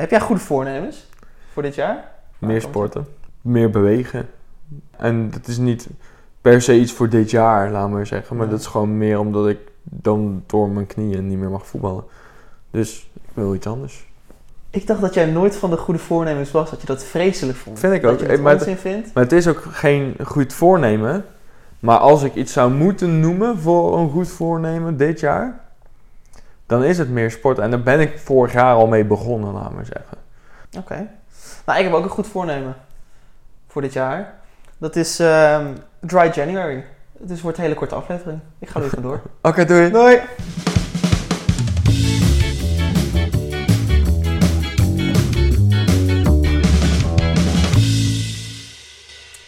Heb jij goede voornemens voor dit jaar? Meer sporten, meer bewegen. En dat is niet per se iets voor dit jaar, laat maar zeggen. Maar Ja. dat is gewoon meer omdat ik dan door mijn knieën niet meer mag voetballen. Dus ik wil iets anders. Ik dacht dat jij nooit van de goede voornemens was, dat je dat vreselijk vond. Vind ik Dat ook. je het Eh, maar onzin vindt. Maar het is ook geen goed voornemen. Maar als ik iets zou moeten noemen voor een goed voornemen dit jaar, dan is het meer sporten. En daar ben ik vorig jaar al mee begonnen, laat maar zeggen. Oké. Nou, ik heb ook een goed voornemen voor dit jaar. Dat is ehm, Dry January. Dus wordt een hele korte aflevering. Ik ga er even door. Oké, doei. Doei!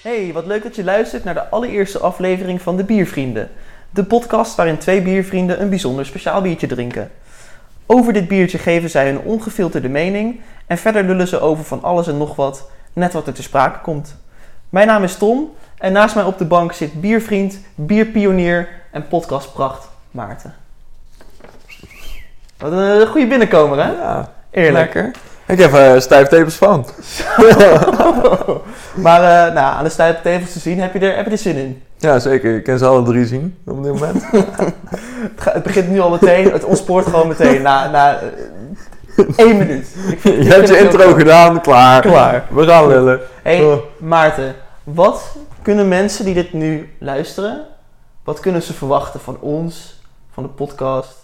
Hey, wat leuk dat je luistert naar de allereerste aflevering van De Biervrienden. De podcast waarin twee biervrienden een bijzonder speciaal biertje drinken. Over dit biertje geven zij hun ongefilterde mening en verder lullen ze over van alles en nog wat, net wat er te sprake komt. Mijn naam is Tom en naast mij op de bank zit biervriend, bierpionier en podcastpracht Maarten. Wat een goede binnenkomer, hè? Ja, Eerlijk. lekker. Ik heb uh, stijf tepels van. maar eh, nou, aan de stijve tevels te zien, heb je, er, heb je er zin in? Ja, zeker. Ik kan ze alle drie zien op dit moment. Het, begint nu al meteen, het ontspoort gewoon meteen na, na eh, één minuut. Ik vind- ik je hebt je intro gedaan, klaar. Klaar. We gaan lullen. Hey, Oh. Maarten, wat kunnen mensen die dit nu luisteren, wat kunnen ze verwachten van ons, van de podcast?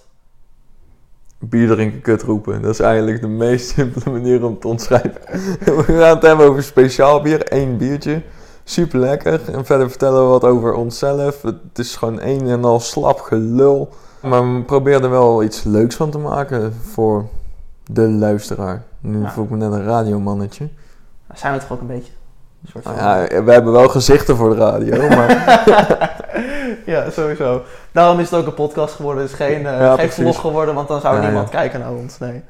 Bier drinken, kut roepen. Dat is eigenlijk de meest simpele manier om te omschrijven. We gaan het hebben over speciaal bier. één biertje. Super lekker. En verder vertellen we wat over onszelf. Het is gewoon een en al slap gelul. Maar we proberen er wel iets leuks van te maken voor de luisteraar. Nu Ja. voel ik me net een radiomannetje. Nou, zijn we toch ook een beetje? Een soort van. Nou ja, we hebben wel gezichten voor de radio, maar ja, sowieso. Daarom is het ook een podcast geworden. Het is geen, Ja, geen vlog geworden, want dan zou Ja, niemand kijken naar ons. Nee.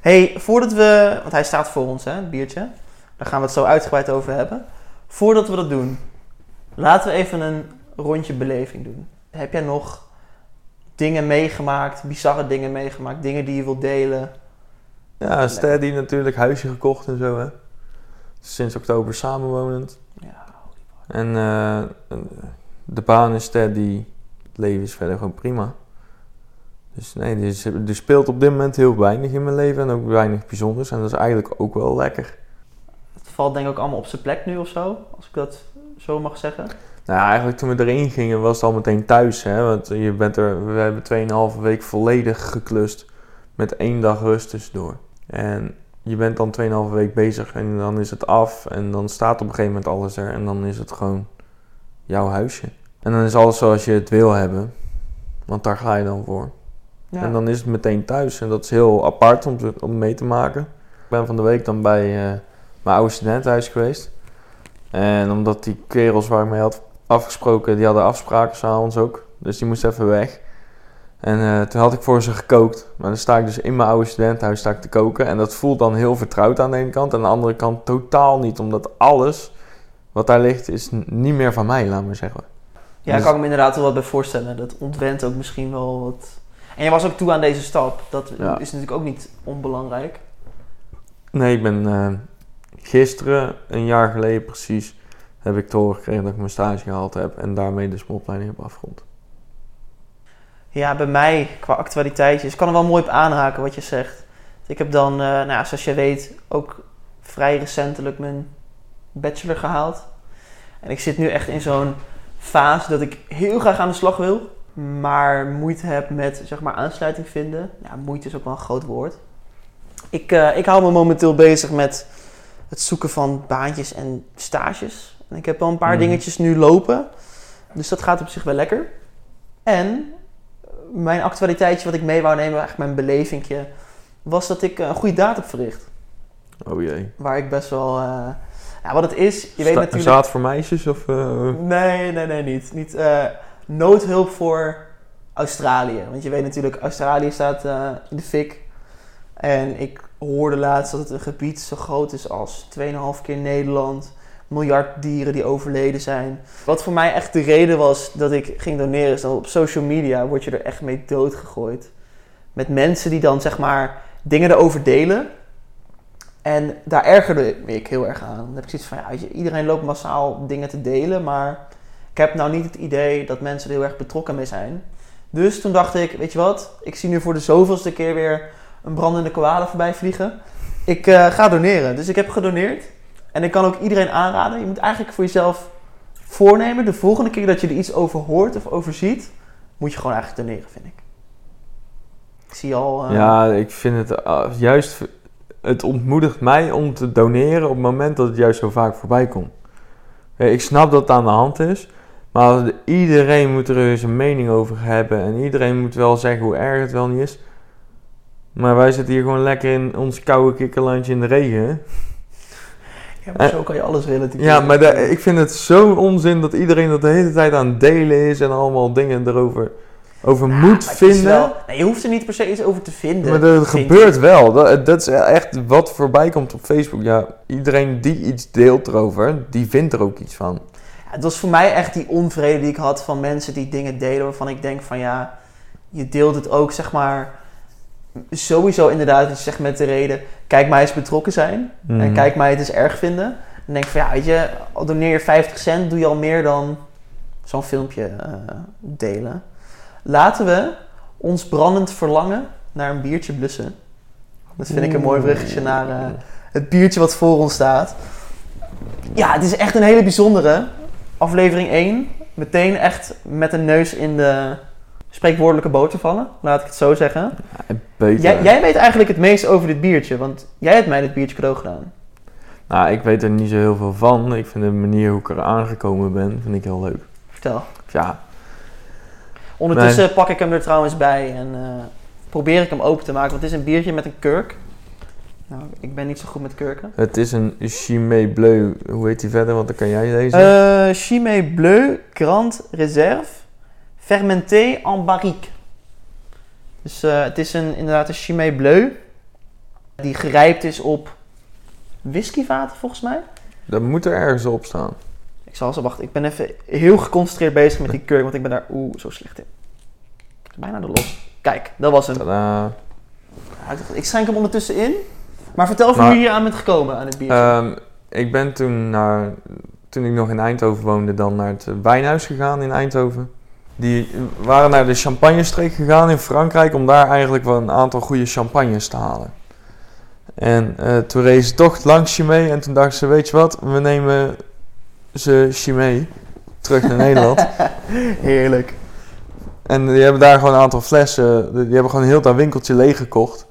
hey, voordat we... Want hij staat voor ons, hè, het biertje. Daar gaan we het zo uitgebreid over hebben. Voordat we dat doen, laten we even een rondje beleving doen. Heb jij nog dingen meegemaakt, bizarre dingen meegemaakt, dingen die je wilt delen? ja, Steady natuurlijk, huisje gekocht en zo hè. Sinds oktober samenwonend. Ja, En eh, de baan is steady. Het leven is verder gewoon prima. Dus nee, is- er speelt op dit moment heel weinig in mijn leven en ook weinig bijzonders. En dat is eigenlijk ook wel lekker. Valt denk ik ook allemaal op zijn plek nu of zo, als ik dat zo mag zeggen. Nou ja, eigenlijk toen we erin gingen was het al meteen thuis. Hè? Want je bent er, we hebben 2,5 week volledig geklust. Met één dag rust tussendoor. En je bent dan 2,5 week bezig en dan is het af. En dan staat op een gegeven moment alles er. En dan is het gewoon jouw huisje. En dan is alles zoals je het wil hebben. Want daar ga je dan voor. Ja. En dan is het meteen thuis. En dat is heel apart om, te- om mee te maken. Ik ben van de week dan bij eh, mijn oude studentenhuis geweest. En omdat die kerels waar ik mee had afgesproken, die hadden afspraken s'avonds ook. Dus die moest even weg. En eh, toen had ik voor ze gekookt. Maar dan sta ik dus in mijn oude studentenhuis sta ik te koken. En dat voelt dan heel vertrouwd aan de ene kant. En aan de andere kant totaal niet. Omdat alles wat daar ligt is niet meer van mij, laat maar zeggen. Ja, ik kan ik me inderdaad wel wat bij voorstellen. Dat ontwent ook misschien wel wat. En je was ook toe aan deze stap. Dat Ja. is natuurlijk ook niet onbelangrijk. Nee, ik ben eh, gisteren, een jaar geleden precies, heb ik te horen gekregen dat ik mijn stage gehaald heb en daarmee dus mijn heb afgerond. Ja, bij mij qua actualiteitjes. Ik kan er wel mooi op aanhaken wat je zegt. Ik heb dan, eh, nou ja, zoals je weet, ook vrij recentelijk mijn bachelor gehaald. En ik zit nu echt in zo'n fase dat ik heel graag aan de slag wil. Maar moeite heb met, zeg maar, aansluiting vinden. Ja, moeite is ook wel een groot woord. Ik, eh, ik hou me momenteel bezig met het zoeken van baantjes en stages. En ik heb wel een paar Mhm. dingetjes nu lopen. Dus dat gaat op zich wel lekker. En mijn actualiteitje wat ik mee wou nemen, eigenlijk mijn belevingje, was dat ik een goede daad heb verricht. Oh jee. Waar ik best wel... eh, ja, wat het is, je weet Sta- natuurlijk... Zaad voor meisjes of... eh, Nee, nee, nee, niet. niet eh, noodhulp voor Australië. Want je weet natuurlijk, Australië staat in de fik. En ik hoorde laatst dat het een gebied zo groot is als 2,5 keer Nederland. Miljard dieren die overleden zijn. Wat voor mij echt de reden was dat ik ging doneren, is dat op social media word je er echt mee doodgegooid. Met mensen die dan zeg maar dingen erover delen. En daar ergerde ik heel erg aan. Dan heb ik zoiets van, ja, iedereen loopt massaal dingen te delen, maar ik heb nou niet het idee dat mensen er heel erg betrokken mee zijn. Dus toen dacht ik, weet je wat, ik zie nu voor de zoveelste keer weer een brandende koala voorbij vliegen. Ik eh, ga doneren. Dus ik heb gedoneerd. En ik kan ook iedereen aanraden, je moet eigenlijk voor jezelf voornemen, de volgende keer dat je er iets over hoort of over ziet, moet je gewoon eigenlijk doneren, vind ik. Ik zie al... eh, Ja, ik vind het uh, juist... Het ontmoedigt mij om te doneren op het moment dat het juist zo vaak voorbij komt. Ik snap dat het aan de hand is. Maar iedereen moet er zijn mening over hebben. En iedereen moet wel zeggen hoe erg het wel niet is. Maar wij zitten hier gewoon lekker in ons koude kikkerlandje in de regen. Ja, maar zo kan je alles relativeren. Ja, maar ik vind het zo'n onzin dat iedereen dat de hele tijd aan het delen is. En allemaal dingen erover over Ja, moet vinden. wel- je hoeft er niet per se iets over te vinden. Maar dat gebeurt ik. wel. Dat, dat is echt wat voorbij komt op Facebook. Ja, iedereen die iets deelt erover, die vindt er ook iets van. Ja, het was voor mij echt die onvrede die ik had van mensen die dingen delen waarvan ik denk van ja, je deelt het ook zeg maar sowieso inderdaad, je zegt met de reden, kijk mij eens betrokken zijn en Mhm. kijk mij het eens erg vinden. En denk van ja, weet je, al doneer je 50 cent, doe je al meer dan zo'n filmpje eh, delen. Laten we ons brandend verlangen naar een biertje blussen. Dat vind ik een mooi bruggetje naar eh, het biertje wat voor ons staat. Ja, het is echt een hele bijzondere. Aflevering 1. Meteen echt met een neus in de spreekwoordelijke boter vallen. Laat ik het zo zeggen. Beter. Jij, jij weet eigenlijk het meest over dit biertje. Want jij hebt mij dit biertje cadeau gedaan. Nou, ik weet er niet zo heel veel van. Ik vind de manier hoe ik er aangekomen ben, vind ik heel leuk. Vertel. Ja, Ondertussen pak ik hem er trouwens bij. En eh, probeer ik hem open te maken. Want het is een biertje met een kurk. Nou, ik ben niet zo goed met kurken. het is een Chimay Bleu. Hoe heet die verder? Want dan kan jij lezen. Eh Chimay Bleu Grand Reserve Fermenté en barrique. Dus eh, het is een, inderdaad een Chimay Bleu. Die gerijpt is op whiskyvaten volgens mij. dat moet er ergens op staan. Ik zal zo wachten. Ik ben even heel geconcentreerd bezig met die kurk. Want ik ben daar oeh zo slecht in. Bijna de los. Kijk, dat was hem. Tadaa. Ja, Ik schenk hem ondertussen in. Maar vertel even hoe je hier aan bent gekomen aan het biertje. Ehm, ik ben toen, naar, toen ik nog in Eindhoven woonde, dan naar het wijnhuis gegaan in Eindhoven. Die waren naar de champagnestreek gegaan in Frankrijk om daar eigenlijk wel een aantal goede champagnes te halen. En eh, toen reden ze toch langs Chimay en toen dachten ze, weet je wat, we nemen ze Chimay terug naar Nederland. Heerlijk. En die hebben daar gewoon een aantal flessen, die hebben gewoon heel dat winkeltje leeggekocht.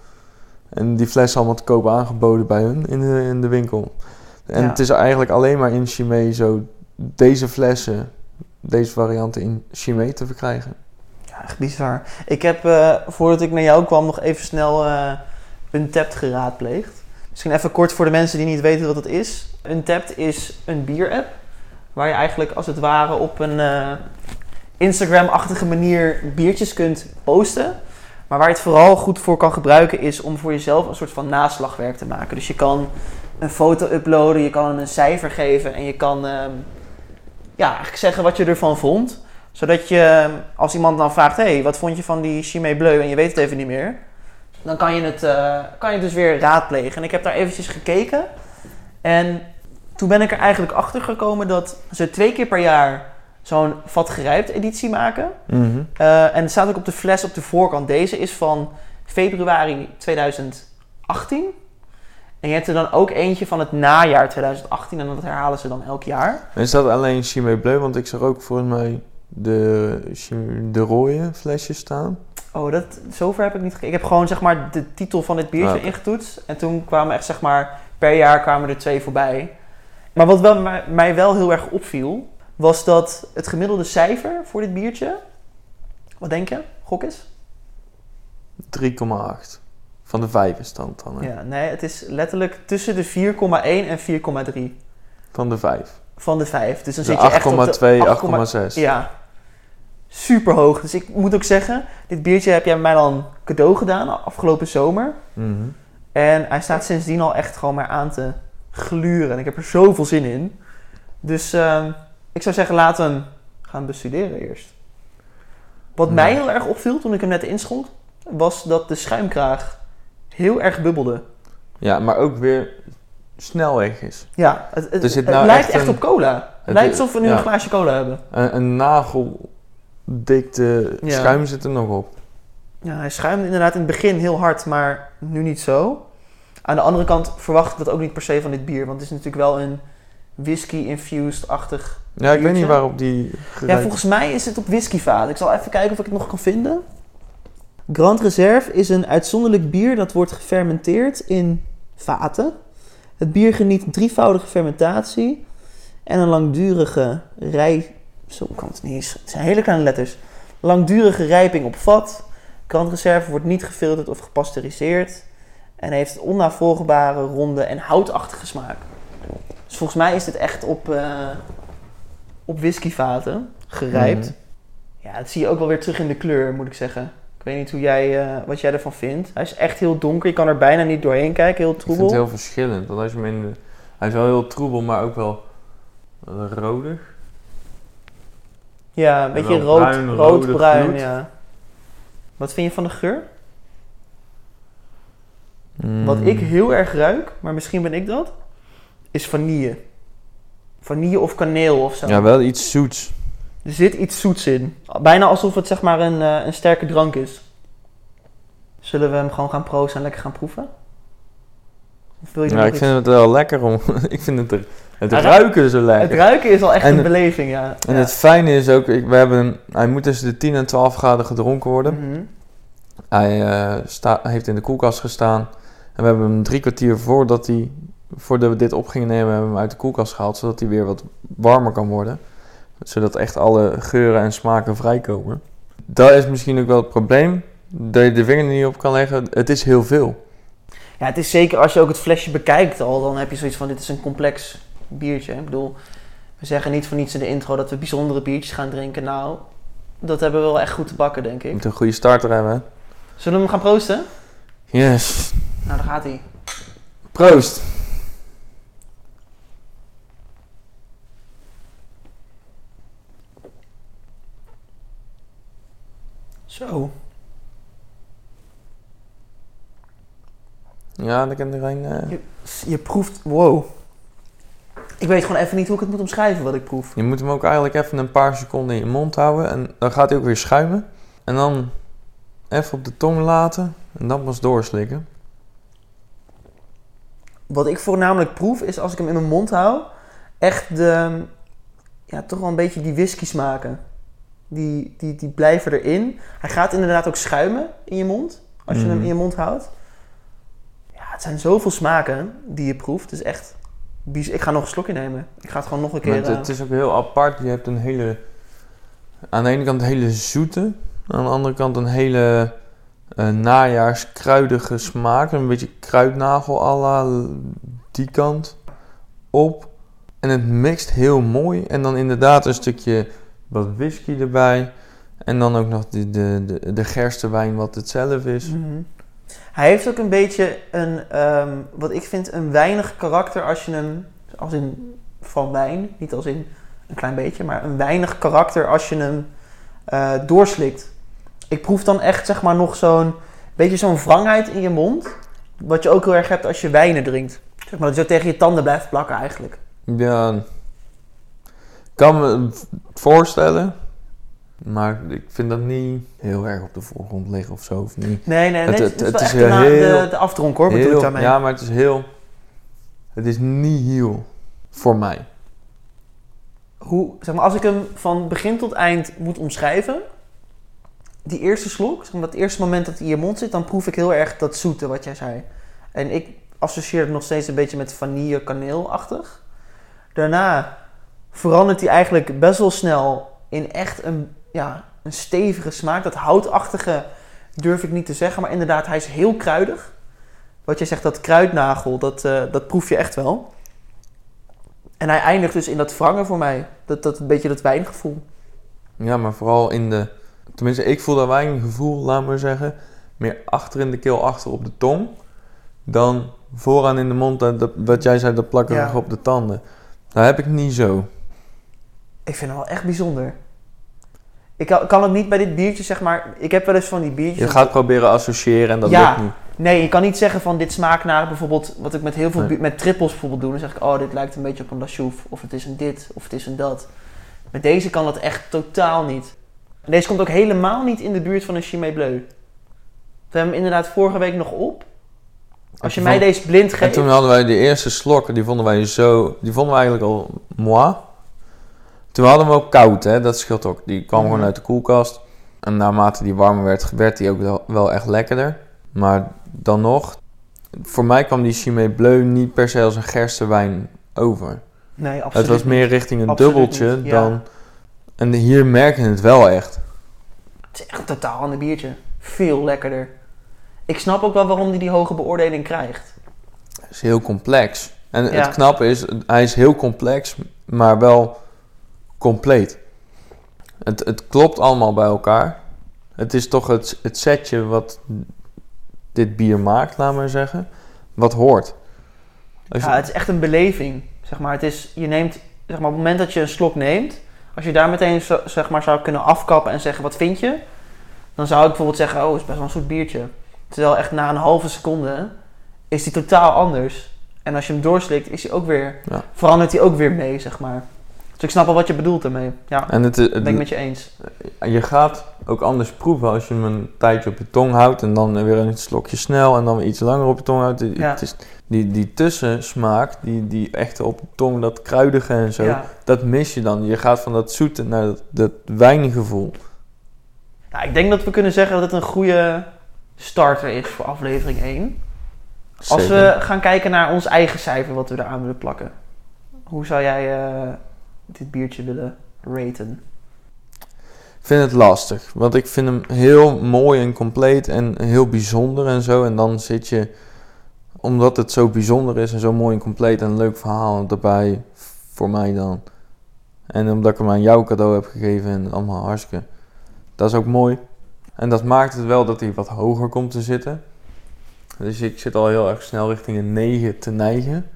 En die flessen allemaal te koop aangeboden bij hun in de, in de winkel. En Ja. het is eigenlijk alleen maar in Chimay zo deze flessen, deze varianten in Chimay te verkrijgen. Ja, echt bizar. Ik heb, eh, voordat ik naar jou kwam, nog even snel eh Untapped geraadpleegd. Misschien even kort voor de mensen die niet weten wat het is. Untapped is een bier-app. Waar je eigenlijk als het ware op een eh, Instagram-achtige manier biertjes kunt posten. Maar waar je het vooral goed voor kan gebruiken is om voor jezelf een soort van naslagwerk te maken. Dus je kan een foto uploaden, je kan hem een cijfer geven en je kan ehm, ja, eigenlijk zeggen wat je ervan vond zodat je, als iemand dan vraagt, hey, wat vond je van die Chimay Bleu en je weet het even niet meer, dan kan je het, eh, kan je het dus weer raadplegen. En ik heb daar eventjes gekeken en toen ben ik er eigenlijk achter gekomen dat ze twee keer per jaar zo'n vat gerijpt editie maken. Eh, en het staat ook op de fles op de voorkant. Deze is van februari 2018. En je hebt er dan ook eentje van het najaar 2018 en dat herhalen ze dan elk jaar. En is dat alleen Chimay Bleu? Want ik zag ook volgens mij de, de rode flesjes staan. Oh, dat, zover heb ik niet gekeken. Ik heb gewoon zeg maar de titel van dit biertje ingetoetst. En toen kwamen echt zeg maar per jaar kwamen er twee voorbij. Maar wat wel, mij, mij wel heel erg opviel, was dat het gemiddelde cijfer voor dit biertje, wat denk je? Gok is? 3,8. Van de vijf is dan. hè? Ja, nee, het is letterlijk tussen de 4,1 en 4,3 Van de vijf. van de 5. Dus dan De zit je echt op de 8,2, 8,6. Ja, super hoog. Dus ik moet ook zeggen, dit biertje heb jij mij dan cadeau gedaan afgelopen zomer. Mhm. En hij staat sindsdien al echt gewoon maar aan te gluren. En ik heb er zoveel zin in. Dus ehm, ik zou zeggen, laten we hem gaan bestuderen eerst. Wat mij heel erg opviel toen ik hem net inschonk, was dat de schuimkraag heel erg bubbelde. Ja, maar ook weer snel weg is. Ja, het, het, Er nou lijkt echt echt een- op cola. Het lijkt alsof we nu ja. een glaasje cola hebben. Een, een nageldikte Ja. schuim zit er nog op. Ja, hij schuimde inderdaad in het begin heel hard, maar nu niet zo. Aan de andere kant verwacht ik dat ook niet per se van dit bier. Want het is natuurlijk wel een whisky-infused-achtig... Ja, ik weet niet waarop die Ja, volgens mij is het op whiskyvaat. Ik zal even kijken of ik het nog kan vinden. Grand Reserve is een uitzonderlijk bier dat wordt gefermenteerd in vaten. Het bier geniet een drievoudige fermentatie en een langdurige rij... Zo kan het niet eens. Het zijn hele kleine letters. Langdurige rijping op vat. Grand Reserve wordt niet gefilterd of gepasteuriseerd. En heeft onnavolgbare, ronde en houtachtige smaak. Dus volgens mij is dit echt op, eh, op whiskyvaten gerijpt. Mhm. Ja, dat zie je ook wel weer terug in de kleur, moet ik zeggen. Ik weet niet hoe jij, eh, wat jij ervan vindt. Hij is echt heel donker. Je kan er bijna niet doorheen kijken. Heel Ik vind troebel. het heel verschillend. Want als je hem in de- Hij is wel heel troebel, maar ook wel rodig. Ja, een beetje rood, bruin, rood-bruin. Ja. Wat vind je van de geur? Mm. Wat ik heel erg ruik, maar misschien ben ik dat, is vanille. Vanille of kaneel of zo. Ja, wel iets zoets. Er zit iets zoets in. Bijna alsof het zeg maar een, eh, een sterke drank is. Zullen we hem gewoon gaan proosten en lekker gaan proeven? Of wil je ik iets- vind het wel lekker om... ik vind het, er, het ruiken zo Het lekker. ruiken is al echt En- een beleving, ja. En Ja. het fijne is ook, ik, we hebben, hij moet tussen de 10 en 12 graden gedronken worden. Mhm. Hij eh, sta, heeft in de koelkast gestaan. En we hebben hem drie kwartier voordat hij, voordat we dit op gingen nemen, hebben we hem uit de koelkast gehaald. Zodat hij weer wat warmer kan worden. Zodat echt alle geuren en smaken vrijkomen. Dat is misschien ook wel het probleem. Dat je de vinger er niet op kan leggen. Het is heel veel. Ja, het is zeker als je ook het flesje bekijkt al, dan heb je zoiets van dit is een complex biertje. Ik bedoel, we zeggen niet voor niets in de intro dat we bijzondere biertjes gaan drinken. Nou, dat hebben we wel echt goed te bakken, denk ik. moet een goede starter hebben. hè? Zullen we hem gaan proosten? Yes. Nou, daar gaat hij. Proost. Zo. Ja, dan kan er een... eh, Je proeft, wow. Ik weet gewoon even niet hoe ik het moet omschrijven wat ik proef. Je moet hem ook eigenlijk even een paar seconden in je mond houden. En dan gaat hij ook weer schuimen. En dan even op de tong laten. En dan pas doorslikken. Wat ik voornamelijk proef is als ik hem in mijn mond hou, echt de, ja, toch wel een beetje die whisky smaken. Die, die, die blijven erin. Hij gaat inderdaad ook schuimen in je mond, als je hem Mhm. in je mond houdt. Ja, het zijn zoveel smaken die je proeft. Het is echt, ik ga nog een slokje nemen. Ik ga het gewoon nog een keer... het, eh, het is ook heel apart. Je hebt een hele... Aan de ene kant een hele zoete. Aan de andere kant een hele eh najaarskruidige smaak. Een beetje kruidnagel à la die kant op. En het mixt heel mooi. En dan inderdaad een stukje wat whisky erbij. En dan ook nog de, de, de, de gerstewijn wat het zelf is. Mhm. Hij heeft ook een beetje een, ehm, wat ik vind, een weinig karakter als je hem, als in van wijn, niet als in een klein beetje, maar een weinig karakter als je hem eh, doorslikt. Ik proef dan echt, zeg maar, nog zo'n beetje zo'n wrangheid in je mond, wat je ook heel erg hebt als je wijnen drinkt. Zeg maar, dat je zo tegen je tanden blijft plakken eigenlijk. Ja, kan me voorstellen. Maar ik vind dat niet heel erg op de voorgrond liggen of zo. Of niet. Nee, nee, nee, Het- het, het- is wel is echt heel- de, de afdronk hoor, bedoel ik Heel, daarmee. ja, maar het is heel... Het is niet heel voor mij. hoe, zeg maar, als ik hem van begin tot eind moet omschrijven, die eerste slok, zeg maar, dat eerste moment dat hij in je mond zit, dan proef ik heel erg dat zoete wat jij zei. En ik associeer het nog steeds een beetje met vanille kaneelachtig. Daarna verandert hij eigenlijk best wel snel in echt een, ja, een stevige smaak. Dat houtachtige durf ik niet te zeggen, maar inderdaad, hij is heel kruidig. Wat jij zegt, dat kruidnagel, dat, eh, dat proef je echt wel. En hij eindigt dus in dat wrangen voor mij. Dat, dat een beetje dat wijngevoel. Ja, maar vooral in de... Tenminste, ik voel dat wijngevoel, laat maar zeggen. Meer achter in de keel, achter op de tong. Dan vooraan in de mond, dat, dat- wat jij zei, dat plakkerig Ja. op de tanden. Dat heb ik niet zo. Ik vind hem wel echt bijzonder. Ik kan, kan het niet bij dit biertje, zeg maar... Ik heb wel eens van die biertjes... Je gaat proberen associëren en dat Ja. lukt niet. Nee, je kan niet zeggen van dit smaakt naar bijvoorbeeld, wat ik met heel veel Nee. met trippels bijvoorbeeld doe. Dan zeg ik, oh, dit lijkt een beetje op een lashouf. Of het is een dit, of het is een dat. Met deze kan dat echt totaal niet. En deze komt ook helemaal niet in de buurt van een Chimay Bleu. We hebben hem inderdaad vorige week nog op. Als je En mij deze blind En geeft... toen hadden wij de eerste slok, die vonden wij zo, die vonden we eigenlijk al moi. Toen hadden we hem ook koud, hè, dat scheelt ook. Die kwam gewoon uit de koelkast. En naarmate die warmer werd, werd die ook wel, echt lekkerder. Maar dan nog, voor mij kwam die Chimay Bleu niet per se als een gerstewijn over. Nee, absoluut het was meer richting een Absoluut dubbeltje niet, ja. dan... En hier merk je het wel echt. Het is echt een totaal ander biertje. Veel lekkerder. Ik snap ook wel waarom hij die hoge beoordeling krijgt. Het is heel complex. En Ja. het knappe is, hij is heel complex, maar wel compleet. Het, het klopt allemaal bij elkaar. Het is toch het, het setje wat dit bier maakt, laat maar zeggen, wat hoort. Als Ja, het is echt een beleving. Zeg maar, het is, je neemt, zeg maar, op het moment dat je een slok neemt, als je daar meteen zo- zeg maar, zou kunnen afkappen en zeggen wat vind je, dan zou ik bijvoorbeeld zeggen, oh, het is best wel een soort biertje. Terwijl echt na een halve seconde is die totaal anders. En als je hem doorslikt, is hij ook weer, Ja. verandert hij ook weer mee, zeg maar. Dus ik snap wel wat je bedoelt daarmee. Ja, en het, het, dat ben ik met je eens. je gaat ook anders proeven als je hem een tijdje op je tong houdt en dan weer een slokje snel en dan weer iets langer op je tong houdt. Ja. Het is, die, die tussensmaak, die, die echte op de tong, dat kruidige en zo, Ja. dat mis je dan. Je gaat van dat zoete naar dat, dat wijngevoel. Nou, ik denk dat we kunnen zeggen dat het een goede starter is voor aflevering 1. Als Zeker. we gaan kijken naar ons eigen cijfer wat we eraan willen plakken. Hoe zou jij eh, dit biertje willen raten? Ik vind het lastig, want ik vind hem heel mooi en compleet en heel bijzonder en zo. En dan zit je, omdat het zo bijzonder is en zo mooi en compleet en een leuk verhaal erbij, voor mij dan. En omdat ik hem aan jou cadeau heb gegeven en allemaal hartstikke. Dat is ook mooi. En dat maakt het wel dat hij wat hoger komt te zitten. Dus ik zit al heel erg snel richting een 9 te neigen.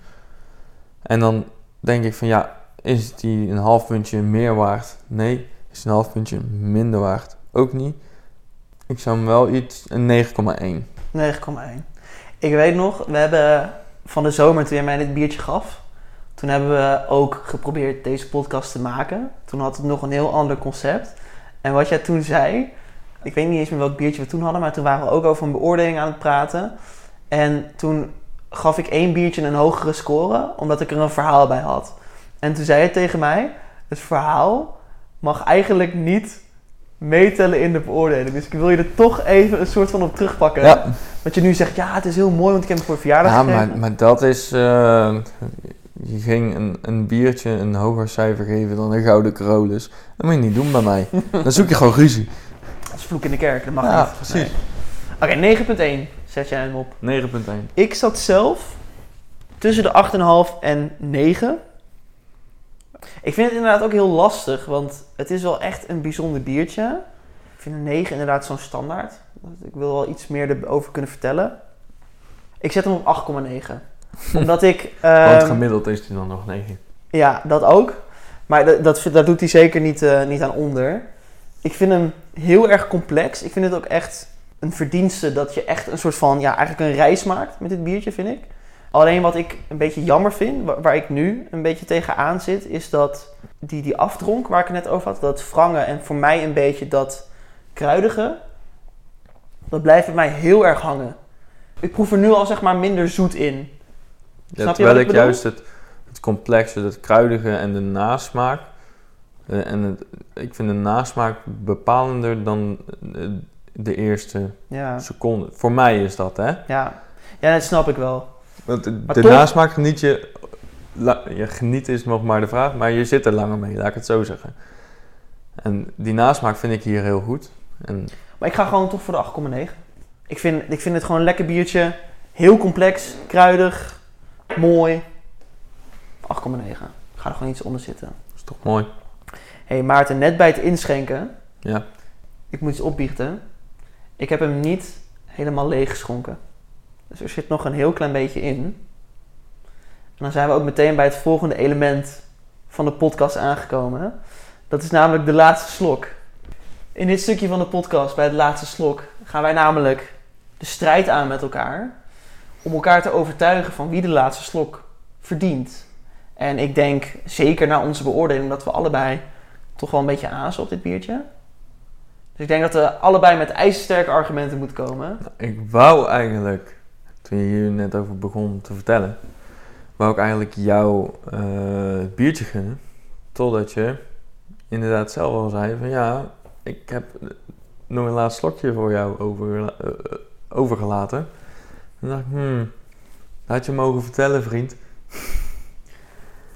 En dan denk ik van ja, is die een half puntje meer waard? Nee. Is een half puntje minder waard? Ook niet. Ik zou hem wel iets, een 9,1. 9,1. Ik weet nog, we hebben van de zomer toen jij mij dit biertje gaf, toen hebben we ook geprobeerd deze podcast te maken. Toen had het nog een heel ander concept. En wat jij toen zei, ik weet niet eens meer welk biertje we toen hadden, maar toen waren we ook over een beoordeling aan het praten. En toen gaf ik één biertje een hogere score, omdat ik er een verhaal bij had. En toen zei je tegen mij, het verhaal mag eigenlijk niet meetellen in de beoordeling. Dus ik wil je er toch even een soort van op terugpakken. Ja, Want je nu zegt, ja, het is heel mooi, want ik heb hem voor verjaardag ja gegeven. maar, maar dat is... eh, je ging een, een biertje een hoger cijfer geven dan een Gouden Carolus. Dat moet je niet doen bij mij. Dan zoek je gewoon ruzie. Dat is vloek in de kerk, dat mag Ja, niet. precies. Nee. Oké, 9.1 zet jij hem op. 9,1. Ik zat zelf tussen de 8,5 en 9. Ik vind het inderdaad ook heel lastig, want het is wel echt een bijzonder biertje. Ik vind een 9 inderdaad zo'n standaard. Ik wil wel iets meer erover kunnen vertellen. Ik zet hem op 8,9. Omdat ik... Want ehm, gemiddeld is hij dan nog 9. Ja, dat ook. Maar dat, dat, dat doet hij zeker niet, eh, niet aan onder. Ik vind hem heel erg complex. Ik vind het ook echt een verdienste dat je echt een soort van, ja, eigenlijk een reis maakt met dit biertje, vind ik. Alleen wat ik een beetje jammer vind, waar, waar ik nu een beetje tegenaan zit, is dat die, die afdronk waar ik het net over had, dat wrange en voor mij een beetje dat kruidige, dat blijft bij mij heel erg hangen. Ik proef er nu al zeg maar minder zoet in. Ja, Snap je terwijl wat ik ik juist het, het complexe, het kruidige en de nasmaak. eh, en het, ik vind de nasmaak bepalender dan eh, de eerste Ja, seconde. Voor mij is dat, hè? ja. ja dat snap ik wel. Want de, Maar de toch- nasmaak geniet je... la- ja, genieten is nog maar de vraag, maar je zit er langer mee, laat ik het zo zeggen. En die nasmaak vind ik hier heel goed. En Maar ik ga gewoon toch voor de 8,9. Ik vind, ik vind het gewoon een lekker biertje. Heel complex, kruidig, mooi. 8,9. Ik ga er gewoon iets onder zitten. dat is toch mooi. Hé hey Maarten, net bij het inschenken. Ja. Ik moet iets opbiechten. Ik heb hem niet helemaal leeg geschonken. Dus er zit nog een heel klein beetje in. En dan zijn we ook meteen bij het volgende element van de podcast aangekomen. Dat is namelijk de laatste slok. In dit stukje van de podcast, bij het laatste slok, gaan wij namelijk de strijd aan met elkaar. Om elkaar te overtuigen van wie de laatste slok verdient. En ik denk, zeker na onze beoordeling, dat we allebei toch wel een beetje azen op dit biertje. Dus ik denk dat we allebei met ijzersterke argumenten moeten komen. Ik wou eigenlijk, toen je hier net over begon te vertellen, wou ik eigenlijk jou eh, het biertje gunnen. Totdat je inderdaad zelf al zei van ja, ik heb nog een laatst slokje voor jou over, eh, overgelaten. Toen dacht ik, hmm, had je mogen vertellen vriend.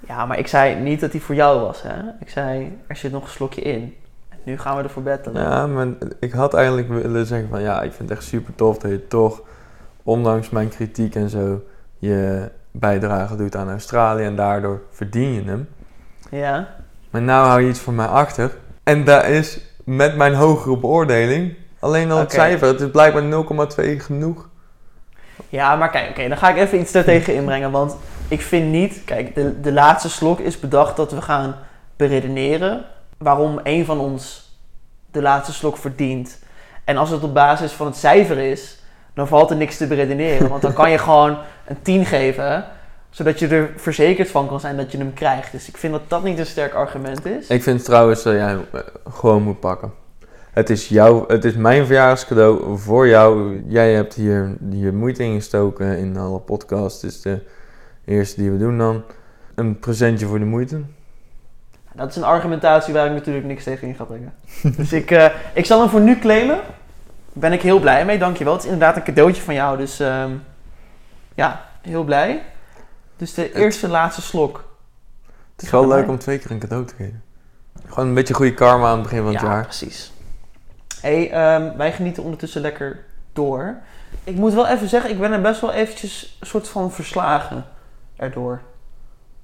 Ja, maar ik zei niet dat die voor jou was, hè. Ik zei, er zit nog een slokje in. En nu gaan we ervoor bettelen. Ja, maar ik had eigenlijk willen zeggen van ja, ik vind het echt super tof dat je toch, ondanks mijn kritiek en zo, je bijdrage doet aan Australië en daardoor verdien je hem. Ja. Maar nou hou je iets voor mij achter. En dat is met mijn hogere beoordeling alleen al het cijfer. Het is blijkbaar 0,2 genoeg. Ja, maar kijk, oké, dan ga ik even iets daartegen inbrengen. Want ik vind niet, kijk, de, de laatste slok is bedacht dat we gaan beredeneren waarom een van ons de laatste slok verdient. En als het op basis van het cijfer is, dan valt er niks te beredeneren. Want dan kan je gewoon een 10 geven, zodat je er verzekerd van kan zijn dat je hem krijgt. Dus ik vind dat dat niet een sterk argument is. Ik vind trouwens dat jij hem eh, gewoon moet pakken. Het is, jouw, het is mijn verjaardagscadeau voor jou. Jij hebt hier je moeite ingestoken in alle podcasts. Dit is de eerste die we doen dan. Een presentje voor de moeite. Dat is een argumentatie waar ik natuurlijk niks tegen in ga brengen. dus ik, eh, ik zal hem voor nu claimen. Ben ik heel blij mee, dankjewel. Het is inderdaad een cadeautje van jou, dus ehm, ja, heel blij. Dus de eerste laatste slok. Het is wel leuk om twee keer een cadeau te geven. Gewoon een beetje goede karma aan het begin van het ja, jaar. precies. hey, ehm, wij genieten ondertussen lekker door. Ik moet wel even zeggen, ik ben er best wel eventjes een soort van verslagen erdoor.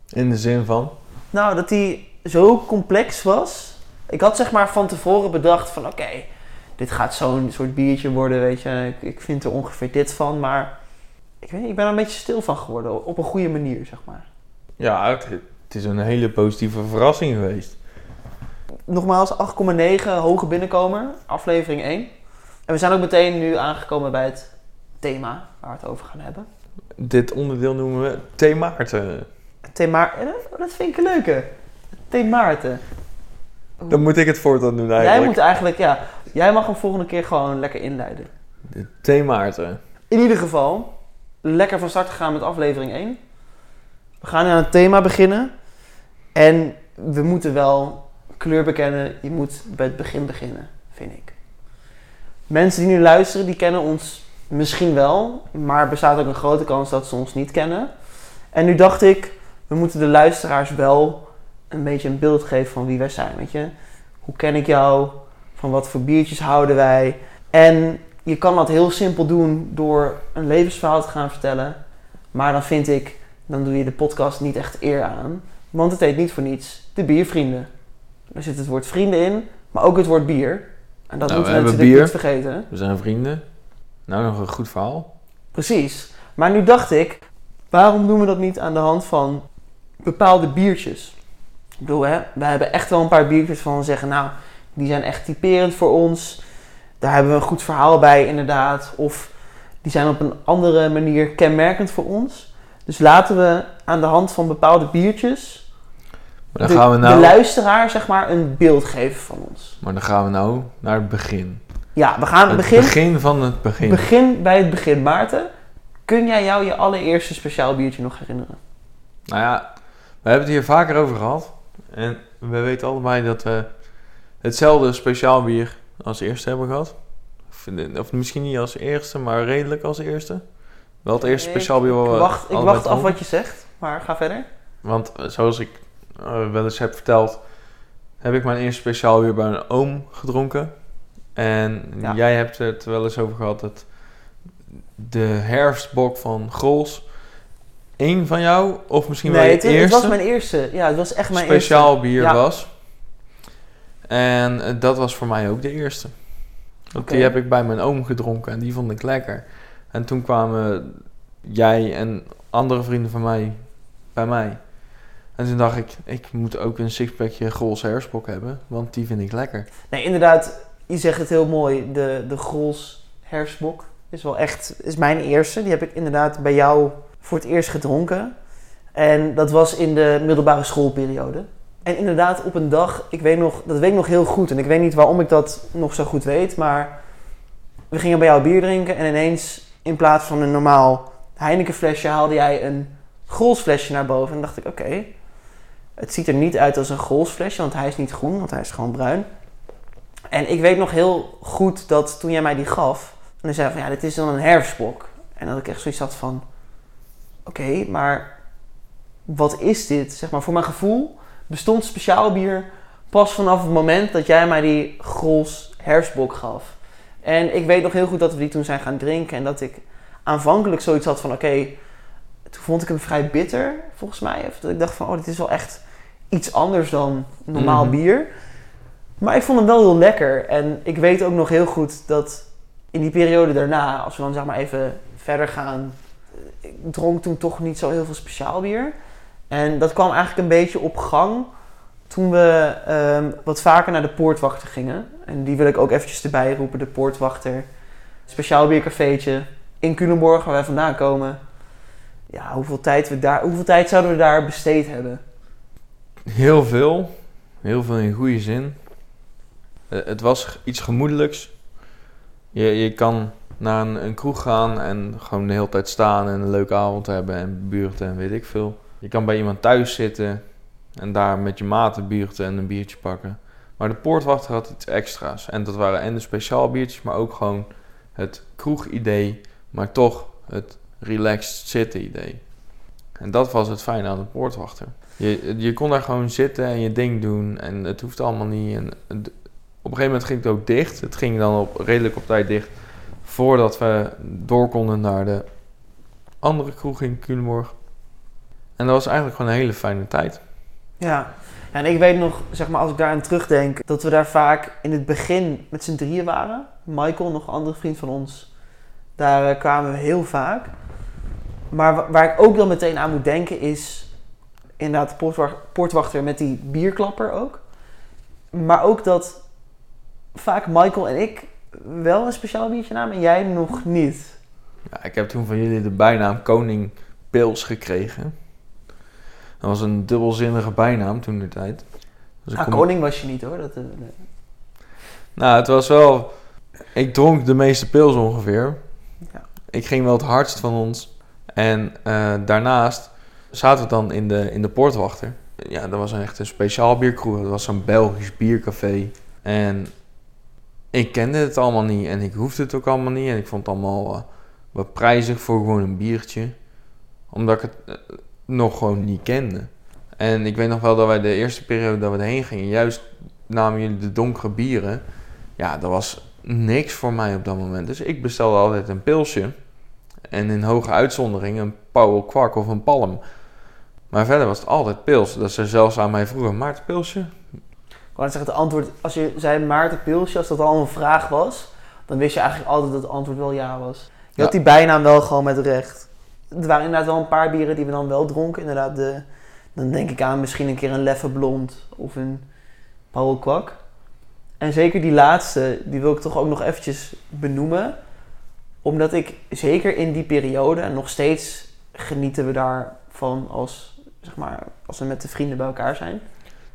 In de zin van... Nou, dat die zo complex was. Ik had zeg maar van tevoren bedacht van oké, dit gaat zo'n soort biertje worden, weet je. Ik, ik vind er ongeveer dit van, maar ik weet niet, ik ben er een beetje stil van geworden. Op een goede manier, zeg maar. Ja, het, het is een hele positieve verrassing geweest. Nogmaals, 8,9 hoge binnenkomer, aflevering 1. En we zijn ook meteen nu aangekomen bij het thema waar we het over gaan hebben. Dit onderdeel noemen we themaarten. Thema, eh, dat vind ik een leuke. Themaarten. Dan moet ik het voortaan doen Jij eigenlijk. moet eigenlijk, ja, jij mag hem volgende keer gewoon lekker inleiden. De themaarten. In ieder geval, lekker van start gegaan met aflevering 1. We gaan aan het thema beginnen. En we moeten wel kleur bekennen. Je moet bij het begin beginnen, vind ik. Mensen die nu luisteren, die kennen ons misschien wel. Maar er bestaat ook een grote kans dat ze ons niet kennen. En nu dacht ik, we moeten de luisteraars wel een beetje een beeld geven van wie wij zijn. Weet je? Hoe ken ik jou? Van wat voor biertjes houden wij? En je kan dat heel simpel doen door een levensverhaal te gaan vertellen. Maar dan vind ik, dan doe je de podcast niet echt eer aan. Want het heet niet voor niets de biervrienden. Er zit het woord vrienden in, maar ook het woord bier. En dat Nou, moeten we natuurlijk bier. niet vergeten. We zijn vrienden. Nou, nog een goed verhaal. Precies. Maar nu dacht ik, waarom doen we dat niet aan de hand van bepaalde biertjes? Ik bedoel, hè, we hebben echt wel een paar biertjes van zeggen, nou, die zijn echt typerend voor ons. Daar hebben we een goed verhaal bij, inderdaad. Of die zijn op een andere manier kenmerkend voor ons. Dus laten we aan de hand van bepaalde biertjes Maar dan, de, gaan we nou, de luisteraar, zeg maar, een beeld geven van ons. maar dan gaan we nou naar het begin. Ja, we gaan Het begin, begin van het begin. begin bij het begin. Maarten, kun jij jou je allereerste speciaal biertje nog herinneren? Nou ja, we hebben het hier vaker over gehad. En we weten allebei dat we hetzelfde speciaal bier als eerste hebben gehad. Of, of misschien niet als eerste, maar redelijk als eerste. Wel het eerste speciaal bier waar Ik wacht, ik wacht af wat je zegt, maar ga verder. Want eh, zoals ik eh, wel eens heb verteld, heb ik mijn eerste speciaal bier bij een oom gedronken. En Ja. jij hebt het wel eens over gehad dat de herfstbok van Grols één van jou, of misschien wel nee, je het, het eerste, was mijn eerste. Ja, het was echt mijn speciaal bier Ja. was. En eh, dat was voor mij ook de eerste. Want die heb ik bij mijn oom gedronken en die vond ik lekker. En toen kwamen jij en andere vrienden van mij bij mij. En toen dacht ik, ik moet ook een sixpackje Grols herfstbok hebben, want die vind ik lekker. Nee, inderdaad, je zegt het heel mooi. De, de Grols herfstbok Is wel echt, is mijn eerste. Die heb ik inderdaad bij jou voor het eerst gedronken. En dat was in de middelbare schoolperiode. En inderdaad, op een dag, ik weet nog, dat weet ik nog heel goed. En ik weet niet waarom ik dat nog zo goed weet. Maar we gingen bij jou bier drinken. En ineens, in plaats van een normaal Heineken flesje, haalde jij een Grolsflesje naar boven. En dacht ik, oké. het ziet er niet uit als een Grolsflesje, want hij is niet groen, want hij is gewoon bruin. En ik weet nog heel goed dat toen jij mij die gaf, en dan zei van ja, dit is dan een herfstbok. En dat ik echt zoiets had van, oké, maar wat is dit? Zeg maar, voor mijn gevoel bestond speciaal bier pas vanaf het moment dat jij mij die Grols herfstbok gaf. En ik weet nog heel goed dat we die toen zijn gaan drinken en dat ik aanvankelijk zoiets had van oké, toen vond ik hem vrij bitter, volgens mij. Of dat ik dacht van, oh, dit is wel echt iets anders dan normaal Mhm. bier. Maar ik vond hem wel heel lekker. En ik weet ook nog heel goed dat in die periode daarna, als we dan zeg maar even verder gaan, ik dronk toen toch niet zo heel veel speciaal bier. En dat kwam eigenlijk een beetje op gang toen we ehm, wat vaker naar de poortwachter gingen. En die wil ik ook eventjes erbij roepen, de poortwachter. Speciaal biercafeetje in Culemborg, waar wij vandaan komen. Ja, hoeveel tijd, we daar, hoeveel tijd zouden we daar besteed hebben? Heel veel. Heel veel in goede zin. Eh, het was iets gemoedelijks. Je, je kan naar een, een kroeg gaan en gewoon de hele tijd staan en een leuke avond hebben en buurten en weet ik veel. Je kan bij iemand thuis zitten en daar met je maten buurten en een biertje pakken. Maar de poortwachter had iets extra's. En dat waren en de speciaal biertjes, maar ook gewoon het kroegidee, maar toch het relaxed zitten idee. En dat was het fijne aan de poortwachter. Je, je kon daar gewoon zitten en je ding doen en het hoeft allemaal niet. Op een gegeven moment ging het ook dicht. Het ging dan op, redelijk op tijd dicht voordat we door konden naar de andere kroeg in Culemborg. En dat was eigenlijk gewoon een hele fijne tijd. Ja. en ik weet nog, zeg maar, als ik daaraan terugdenk, dat we daar vaak in het begin met z'n drieën waren. Michael, nog een andere vriend van ons, daar eh, kwamen we heel vaak. Maar wa- waar ik ook dan meteen aan moet denken is inderdaad de poortwa- poortwachter met die bierklapper ook. Maar ook dat vaak Michael en ik wel een speciaal biertje namen en jij nog niet. Ja, ik heb toen van jullie de bijnaam Koning Pils gekregen. Dat was een dubbelzinnige bijnaam toen de tijd. Dus Ah, koning was je niet hoor. Dat, eh, nee. Nou, het was wel... Ik dronk de meeste pils ongeveer. Ja. Ik ging wel het hardst van ons. En eh, daarnaast zaten we dan in de, in de poortwachter. Ja, dat was een echt een speciaal bierkroeg. Dat was zo'n Belgisch biercafé. En ik kende het allemaal niet. En ik hoefde het ook allemaal niet. En ik vond het allemaal eh, wat prijzig voor gewoon een biertje. Omdat ik het nog gewoon niet kende. En ik weet nog wel dat wij de eerste periode dat we erheen gingen... juist namen jullie de donkere bieren. Ja, dat was niks voor mij op dat moment. Dus ik bestelde altijd een pilsje. En in hoge uitzondering een Powell Kwak of een Palm. Maar verder was het altijd pils. Dat ze zelfs aan mij vroegen, Maarten pilsje? Ik wou zeggen, het antwoord, als je zei Maarten Pilsje, als dat al een vraag was, dan wist je eigenlijk altijd dat het antwoord wel ja was. Je Ja. had die bijnaam wel gewoon met recht. Er waren inderdaad wel een paar bieren die we dan wel dronken. Inderdaad, de, dan denk ik aan misschien een keer een Leffe Blond of een Paul Kwak. En zeker die laatste, die wil ik toch ook nog eventjes benoemen. Omdat ik zeker in die periode, en nog steeds genieten we daarvan als, zeg maar, als we met de vrienden bij elkaar zijn.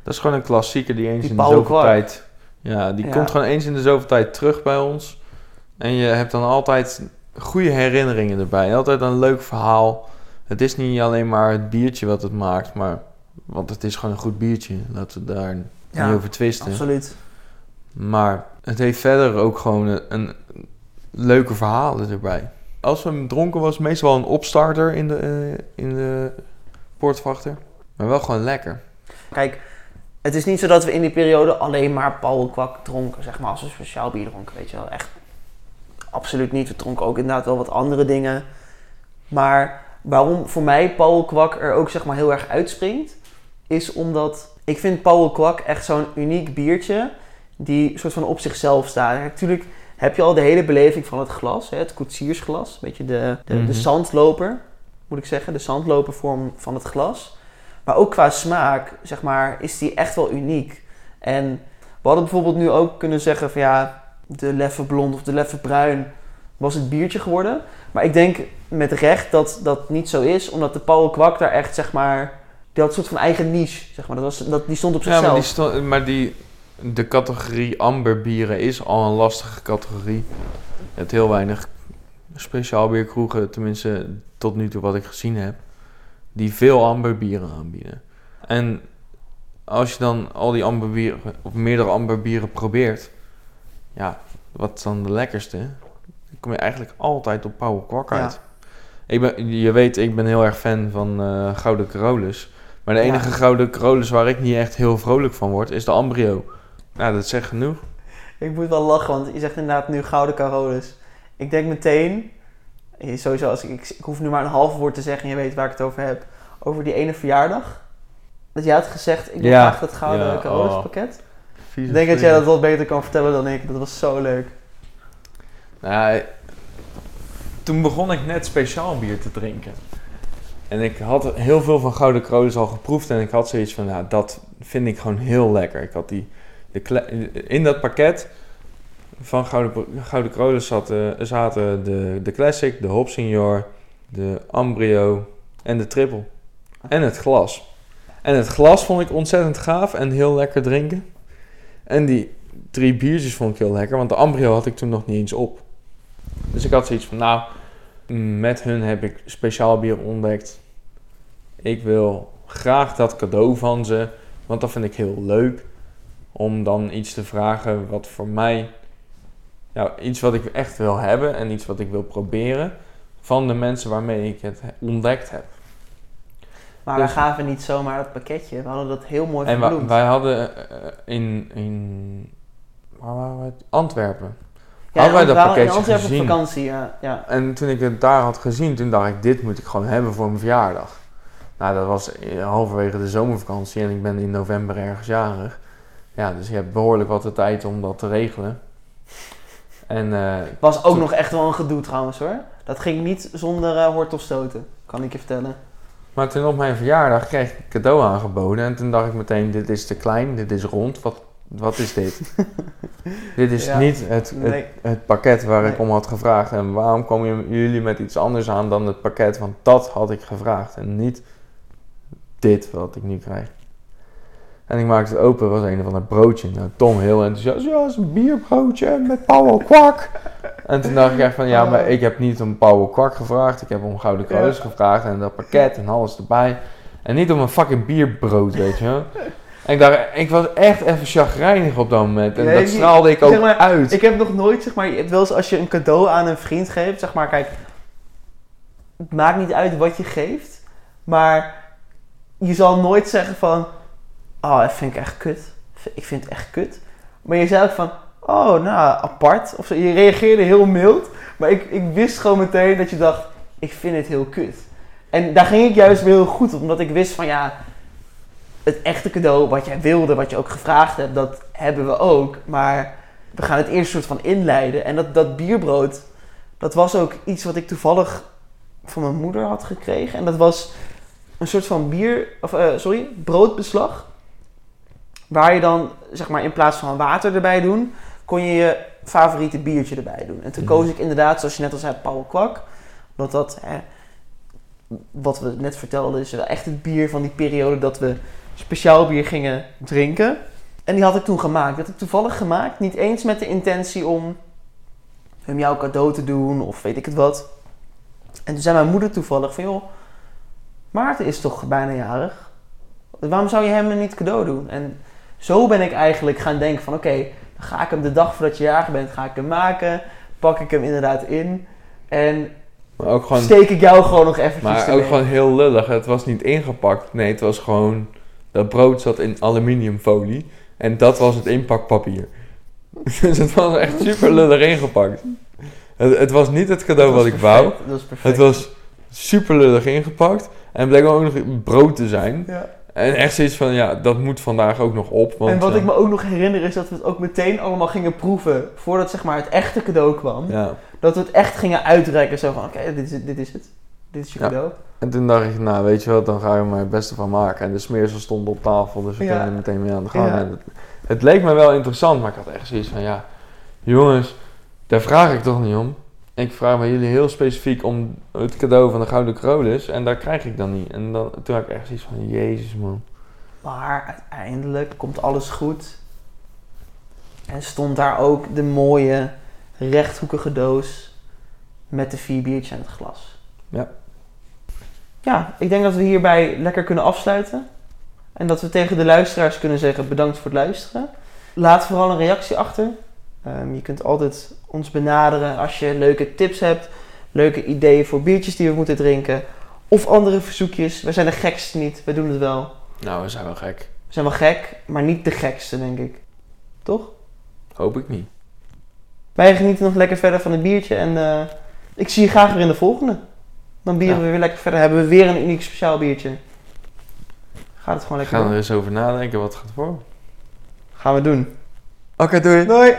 Dat is gewoon een klassieker die eens Die in de zoveel Kwak. tijd... Ja, die Ja. komt gewoon eens in de zoveel tijd terug bij ons. En je hebt dan altijd goede herinneringen erbij. Altijd een leuk verhaal. Het is niet alleen maar het biertje wat het maakt, maar... Want het is gewoon een goed biertje. Laten we daar Ja, niet over twisten. Absoluut. Maar het heeft verder ook gewoon een, een leuke verhalen erbij. Als we hem dronken was, meestal een opstarter in de, eh, in de poortwachter. Maar wel gewoon lekker. Kijk, het is niet zo dat we in die periode alleen maar Paul Kwak dronken, zeg maar, als een speciaal bier dronken, weet je wel. Echt, absoluut niet. We dronken ook inderdaad wel wat andere dingen. Maar waarom voor mij Paul Kwak er ook, zeg maar, heel erg uitspringt, is omdat ik vind Paul Kwak echt zo'n uniek biertje die soort van op zichzelf staat. En natuurlijk heb je al de hele beleving van het glas, hè, het koetsiersglas, een beetje de, de, Mhm. de zandloper, moet ik zeggen, de zandlopervorm van het glas. Maar ook qua smaak, zeg maar, is die echt wel uniek. En we hadden bijvoorbeeld nu ook kunnen zeggen van ja, de leffe blond of de leffe bruin was het biertje geworden. Maar ik denk met recht dat dat niet zo is, omdat de Paul Kwak daar echt, zeg maar, die had een soort van eigen niche, zeg maar. Dat was, dat, die stond op Ja, zichzelf. maar, die sto- maar die, de categorie amberbieren is al een lastige categorie. Je hebt heel weinig speciaalbierkroegen, tenminste tot nu toe wat ik gezien heb, die veel amberbieren aanbieden. En als je dan al die amberbieren, of meerdere amberbieren probeert, ja, wat is dan de lekkerste? Dan kom je eigenlijk altijd op Kwak Ja. uit. Ik ben, je weet, ik ben heel erg fan van eh, Gouden Carolus. Maar de Ja. enige Gouden Carolus waar ik niet echt heel vrolijk van word, is de Ambrio. Nou, dat zegt genoeg. Ik moet wel lachen, want je zegt inderdaad nu Gouden Carolus. Ik denk meteen, eh, sowieso, als ik, ik, ik hoef nu maar een half woord te zeggen en je weet waar ik het over heb. Over die ene verjaardag. Dat jij had gezegd, ik wil Ja. graag dat Gouden Ja, Carolus oh. Ik denk dat jij dat wat beter kan vertellen dan ik. Dat was zo leuk. Nou, toen begon ik net speciaal bier te drinken. En ik had heel veel van Gouden Carolus al geproefd. En ik had zoiets van, nou, dat vind ik gewoon heel lekker. Ik had die, de kle- in dat pakket van Gouden, Gouden zaten, zaten de, de Classic, de Hop Senior, de Ambrio en de Triple. En het glas. En het glas vond ik ontzettend gaaf en heel lekker drinken. En die drie biertjes vond ik heel lekker, want de Ambrio had ik toen nog niet eens op. Dus ik had zoiets van, nou, met hun heb ik speciaal bier ontdekt. Ik wil graag dat cadeau van ze, want dat vind ik heel leuk. Om dan iets te vragen wat voor mij, ja, iets wat ik echt wil hebben en iets wat ik wil proberen van de mensen waarmee ik het ontdekt heb. Maar Dus- wij gaven niet zomaar dat pakketje. We hadden dat heel mooi En verbloemd. wij hadden eh, in, in waar waren we? Antwerpen. ja, hadden wij dat we waren in pakketje Antwerpen op gezien? vakantie, ja. ja. En toen ik het daar had gezien, toen dacht ik, dit moet ik gewoon hebben voor mijn verjaardag. Nou, dat was eh, halverwege de zomervakantie en ik ben in november ergens jarig. Ja, dus je hebt behoorlijk wat de tijd om dat te regelen. En eh, Was ook Toen- nog echt wel een gedoe trouwens hoor. Dat ging niet zonder eh hort of stoten, kan ik je vertellen. Maar toen op mijn verjaardag kreeg ik een cadeau aangeboden. En toen dacht ik meteen, dit is te klein, dit is rond. Wat, wat is dit? dit is Ja. niet het, het, Nee. het pakket waar ik om had gevraagd. En waarom komen jullie met iets anders aan dan het pakket? Want dat had ik gevraagd. En niet dit wat ik nu krijg. En ik maakte het open, was een of ander broodje. Nou, Tom heel enthousiast. Ja, het is een bierbroodje met Pauw kwak. En toen dacht ik echt van, ja, maar ik heb niet om Pauw kwak gevraagd. Ik heb om Gouden Ja. gevraagd en dat pakket en alles erbij. En niet om een fucking bierbrood, weet je wel. En ik dacht, ik was echt even chagrijnig op dat moment. En Nee, dat straalde ik ook zeg maar, uit. Ik heb nog nooit, zeg maar, je hebt wel eens als je een cadeau aan een vriend geeft, zeg maar, kijk, het maakt niet uit wat je geeft, maar je zal nooit zeggen van, oh, dat vind ik echt kut. Ik vind het echt kut. Maar je zei ook van, oh, nou, apart. Of. Je reageerde heel mild, maar ik, ik wist gewoon meteen dat je dacht, ik vind het heel kut. En daar ging ik juist weer heel goed op, omdat ik wist van, ja, het echte cadeau wat jij wilde, wat je ook gevraagd hebt, dat hebben we ook. Maar we gaan het eerst soort van inleiden. En dat, dat bierbrood, dat was ook iets wat ik toevallig van mijn moeder had gekregen. En dat was een soort van bier, of eh, sorry, broodbeslag. Waar je dan, zeg maar, in plaats van water erbij doen, kon je je favoriete biertje erbij doen. En toen Mhm. koos ik inderdaad, zoals je net al zei, Paul Kwak. Omdat dat, hè, wat we net vertelden, is wel echt het bier van die periode dat we speciaal bier gingen drinken. En die had ik toen gemaakt. Dat heb ik toevallig gemaakt. Niet eens met de intentie om hem jouw cadeau te doen of weet ik het wat. En toen zei mijn moeder toevallig van joh, Maarten is toch bijna jarig? Waarom zou je hem niet cadeau doen? En zo ben ik eigenlijk gaan denken van oké, dan ga ik hem de dag voordat je jarig bent, ga ik hem maken. Pak ik hem inderdaad in. En Maar ook gewoon, steek ik jou gewoon nog eventjes maar ook gewoon heel lullig. Het was niet ingepakt. Nee, het was gewoon... Dat brood zat in aluminiumfolie. En dat was het inpakpapier. dus het was echt super lullig ingepakt. Het, het was niet het cadeau wat ik wou. was. Het was super lullig ingepakt. En het bleek ook nog brood te zijn. Ja. En echt zoiets van, ja, dat moet vandaag ook nog op. Want, en wat eh, ik me ook nog herinner is dat we het ook meteen allemaal gingen proeven. Voordat zeg maar het echte cadeau kwam. Ja. Dat we het echt gingen uitrekken. Zo van, oké, dit, is, het, dit is het. Dit is je Ja. cadeau. En toen dacht ik, nou weet je wat, dan ga ik er maar het beste van maken. En de smeersel stond op tafel, dus we Ja. er meteen mee aan de gang. Ja. Het, het leek me wel interessant, maar ik had echt zoiets van, ja, jongens, daar vraag ik toch niet om. Ik vraag bij jullie heel specifiek om het cadeau van de Gouden Carolus. En daar krijg ik dan niet. En dan, toen had ik echt zoiets van, jezus man. Maar uiteindelijk komt alles goed. En stond daar ook de mooie rechthoekige doos met de vier biertjes en het glas. Ja. Ja, ik denk dat we hierbij lekker kunnen afsluiten. En dat we tegen de luisteraars kunnen zeggen bedankt voor het luisteren. Laat vooral een reactie achter. Ehm, je kunt altijd ons benaderen als je leuke tips hebt, leuke ideeën voor biertjes die we moeten drinken. Of andere verzoekjes. We zijn de gekste niet, we doen het wel. Nou, we zijn wel gek. We zijn wel gek, maar niet de gekste, denk ik. Toch? Hoop ik niet. Wij genieten nog lekker verder van het biertje en eh, ik zie je graag weer in de volgende. Dan bieren Ja. we weer lekker verder. Hebben we weer een uniek speciaal biertje. Gaat het gewoon We lekker gaan er doen. eens over nadenken wat het gaat voor. Gaan we doen. Oké, doei. Doei!